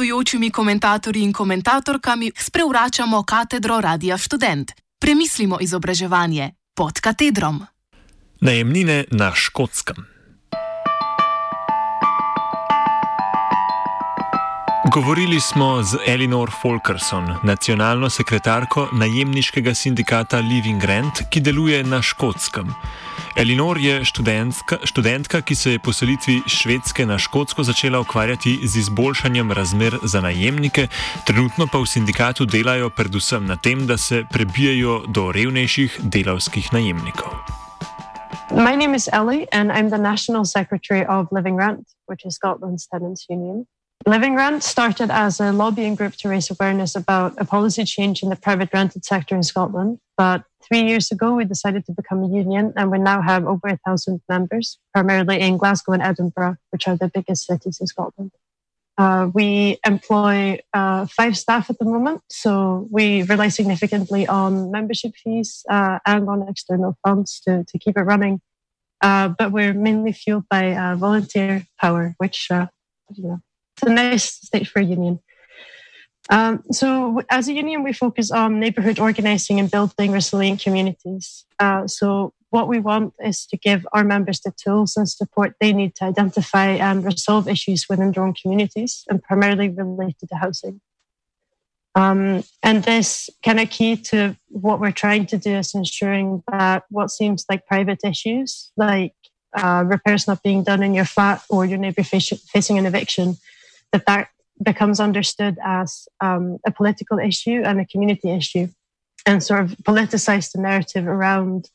gostujočimi komentatorji in komentatorkami sprevračamo katedro Radia Student. Premislimo izobraževanje pod katedrom. Najemnine na škotskem. Govorili smo z Elinor Folkerson, nacionalno sekretarko najemniškega sindikata Living Grant, ki deluje na škotskem. Elinor je študentka, ki se je po selitvi Švedske na Škotsko začela ukvarjati z izboljšanjem razmer za najemnike, trenutno pa v sindikatu delajo predvsem na tem, da se prebijajo do revnejših delavskih najemnikov. My name is Ellie, and I'm the National Secretary of Living Rent, which is Scotland's tenants' union. Living Rent started as a lobbying group to raise awareness about a policy change in the private rented sector in Scotland. But three years ago, we decided to become a union, and we now have over a thousand members, primarily in Glasgow and Edinburgh, which are the biggest cities in Scotland. Uh, we employ uh, five staff at the moment, so we rely significantly on membership fees uh, and on external funds to, to keep it running. Uh, but we're mainly fueled by uh, volunteer power, which uh, you know it's a nice state for a union. Um, so, as a union, we focus on neighbourhood organising and building resilient communities. Uh, so, what we want is to give our members the tools and support they need to identify and resolve issues within their own communities, and primarily related to housing. Um, and this kind of key to what we're trying to do is ensuring that what seems like private issues, like uh, repairs not being done in your flat or your neighbour facing an eviction, that that becomes understood as um, a political issue and a community issue, and sort of politicize the narrative around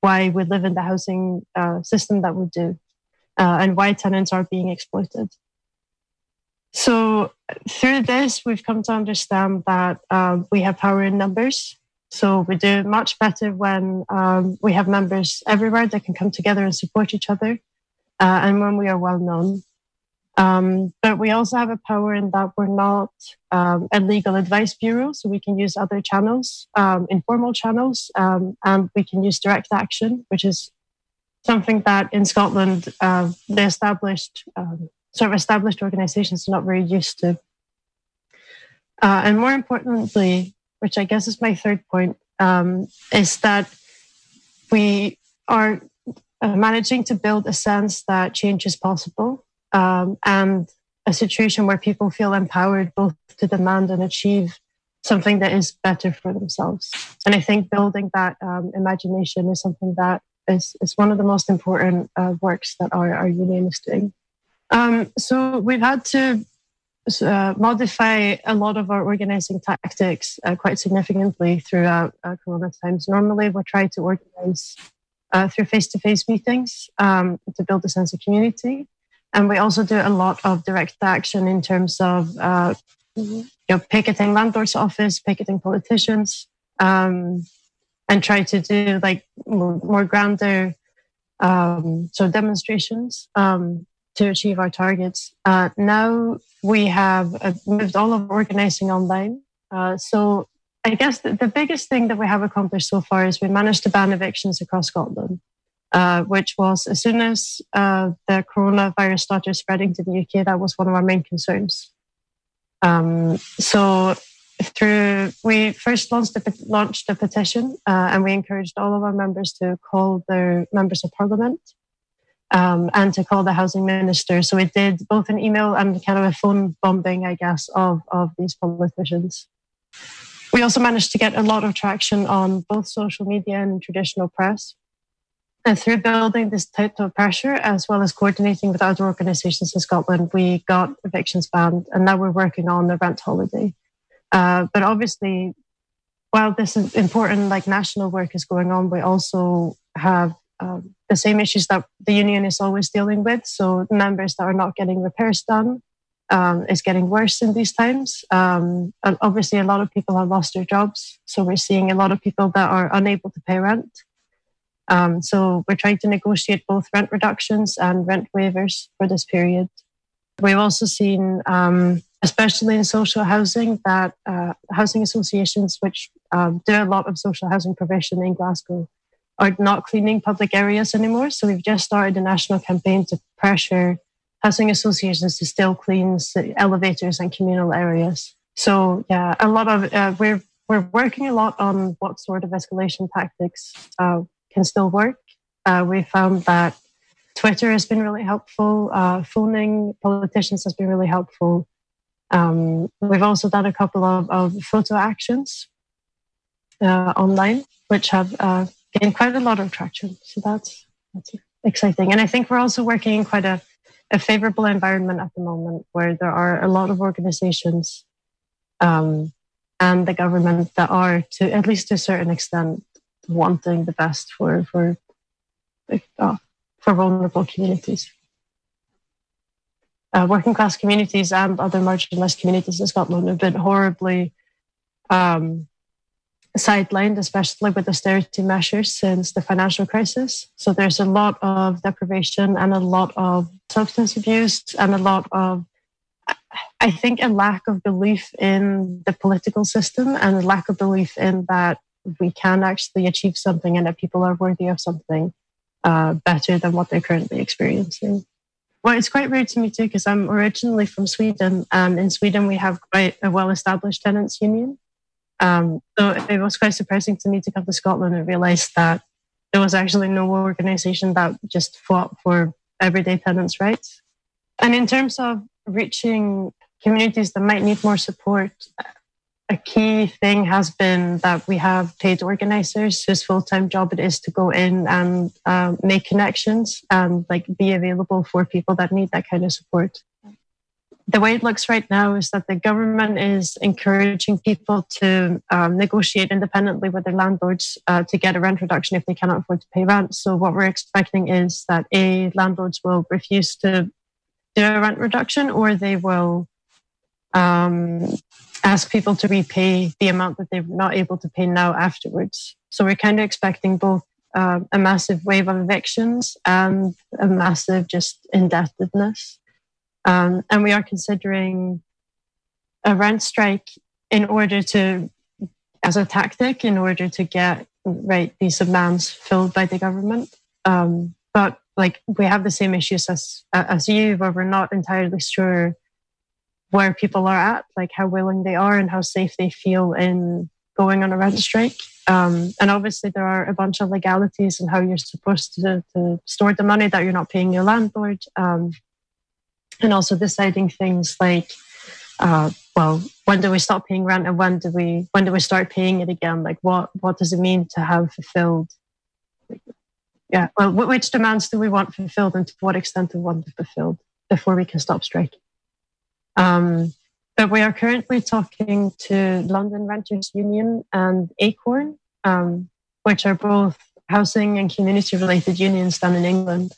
why we live in the housing uh, system that we do, uh, and why tenants are being exploited. So through this, we've come to understand that uh, we have power in numbers. So we do much better when um, we have members everywhere that can come together and support each other, uh, and when we are well known. Um, but we also have a power in that we're not um, a legal advice bureau, so we can use other channels, um, informal channels, um, and we can use direct action, which is something that in Scotland uh, the established um, sort of established organisations are not very used to. Uh, and more importantly, which I guess is my third point, is that we are uh, managing to build a sense that change is possible um, and a situation where people feel empowered both to demand and achieve something that is better for themselves. And I think building that um, imagination is something that is, is one of the most important uh, works that our, our union is doing. Um, so we've had to uh, modify a lot of our organizing tactics uh, quite significantly throughout uh, Corona times. Normally, we try to organize uh, through face-to-face meetings um, to build a sense of community. And we also do a lot of direct action in terms of uh, you know, picketing landlords' office, picketing politicians, um, and try to do like more, more grander um, so demonstrations um, to achieve our targets. Uh, now we have uh, moved all of organizing online. Uh, so I guess the, the biggest thing that we have accomplished so far is we managed to ban evictions across Scotland. Uh, which was as soon as uh, the coronavirus started spreading to the UK, that was one of our main concerns. Um, so through we first launched a, launched a petition uh, and we encouraged all of our members to call their members of parliament um, and to call the housing minister. So we did both an email and kind of a phone bombing, I guess, of, of these politicians. We also managed to get a lot of traction on both social media and traditional press. And through building this type of pressure, as well as coordinating with other organisations in Scotland, we got evictions banned, and now we're working on the rent holiday. Uh, but obviously, while this important like national work is going on, we also have um, the same issues that the union is always dealing with. So members that are not getting repairs done um, is getting worse in these times. Um, and obviously, a lot of people have lost their jobs, so we're seeing a lot of people that are unable to pay rent. Um, so we're trying to negotiate both rent reductions and rent waivers for this period. We've also seen, um, especially in social housing, that uh, housing associations, which um, do a lot of social housing provision in Glasgow, are not cleaning public areas anymore. So we've just started a national campaign to pressure housing associations to still clean elevators and communal areas. So yeah, a lot of uh, we're we're working a lot on what sort of escalation tactics uh, can still work. Uh, we found that Twitter has been really helpful. Uh, phoning politicians has been really helpful. Um, we've also done a couple of, of photo actions uh, online, which have uh, gained quite a lot of traction. So that's that's exciting. And I think we're also working in quite a, a favorable environment at the moment, where there are a lot of organizations um, and the government that are, to at least to a certain extent, wanting the best for for uh, for vulnerable communities. Uh, working class communities and other marginalized communities in Scotland have been horribly um, sidelined, especially with austerity measures since the financial crisis. So there's a lot of deprivation and a lot of substance abuse and a lot of, I think, a lack of belief in the political system and a lack of belief in that we can actually achieve something and that people are worthy of something uh, better than what they're currently experiencing. Well, it's quite weird to me too, because I'm originally from Sweden. And in Sweden, we have quite a well established tenants union. Um, so it was quite surprising to me to come to Scotland and realize that there was actually no organization that just fought for everyday tenants' rights. And in terms of reaching communities that might need more support, a key thing has been that we have paid organizers whose full-time job it is to go in and uh, make connections and like be available for people that need that kind of support the way it looks right now is that the government is encouraging people to um, negotiate independently with their landlords uh, to get a rent reduction if they cannot afford to pay rent. So, what we're expecting is that A, landlords will refuse to do a rent reduction or they will um, ask people to repay the amount that they're not able to pay now afterwards. So we're kind of expecting both uh, a massive wave of evictions and a massive just indebtedness. Um, and we are considering a rent strike in order to, as a tactic, in order to get right these demands filled by the government. Um, but like we have the same issues as as you, where we're not entirely sure where people are at, like how willing they are and how safe they feel in going on a rent strike. Um, and obviously, there are a bunch of legalities and how you're supposed to, to, store the money that you're not paying your landlord. Um, and also deciding things like, uh, well, when do we stop paying rent and when do we when do we start paying it again? Like, what what does it mean to have fulfilled? Yeah, well, which demands do we want fulfilled, and to what extent do we want fulfilled before we can stop striking? Um, but we are currently talking to London Renters Union and Acorn, um, which are both housing and community related unions down in England,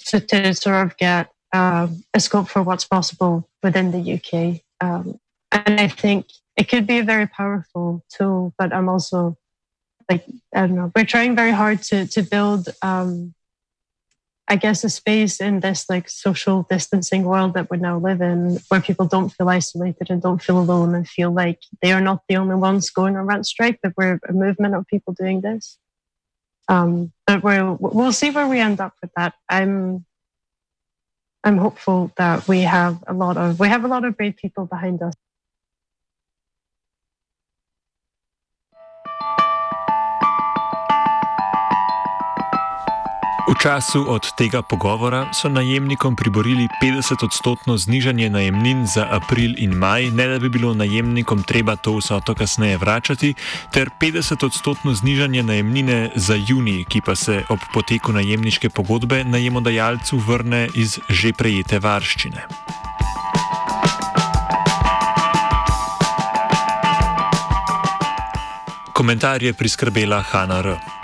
so to sort of get uh, a scope for what's possible within the UK. Um, and I think it could be a very powerful tool, but I'm also like, I don't know, we're trying very hard to, to build um, I guess a space in this like social distancing world that we now live in where people don't feel isolated and don't feel alone and feel like they are not the only ones going on rent strike, but we're a movement of people doing this. Um, but we'll, we'll see where we end up with that. I'm, I'm hopeful that we have a lot of, we have a lot of brave people behind us. Času od tega pogovora so najemnikom priborili 50-odstotno znižanje najemnin za april in maj, ne da bi bilo najemnikom treba to vsoto kasneje vračati, ter 50-odstotno znižanje najemnine za juni, ki pa se ob poteku najemniške pogodbe najemodajalcu vrne iz že prejete varščine. Komentar je priskrbela Hanna R.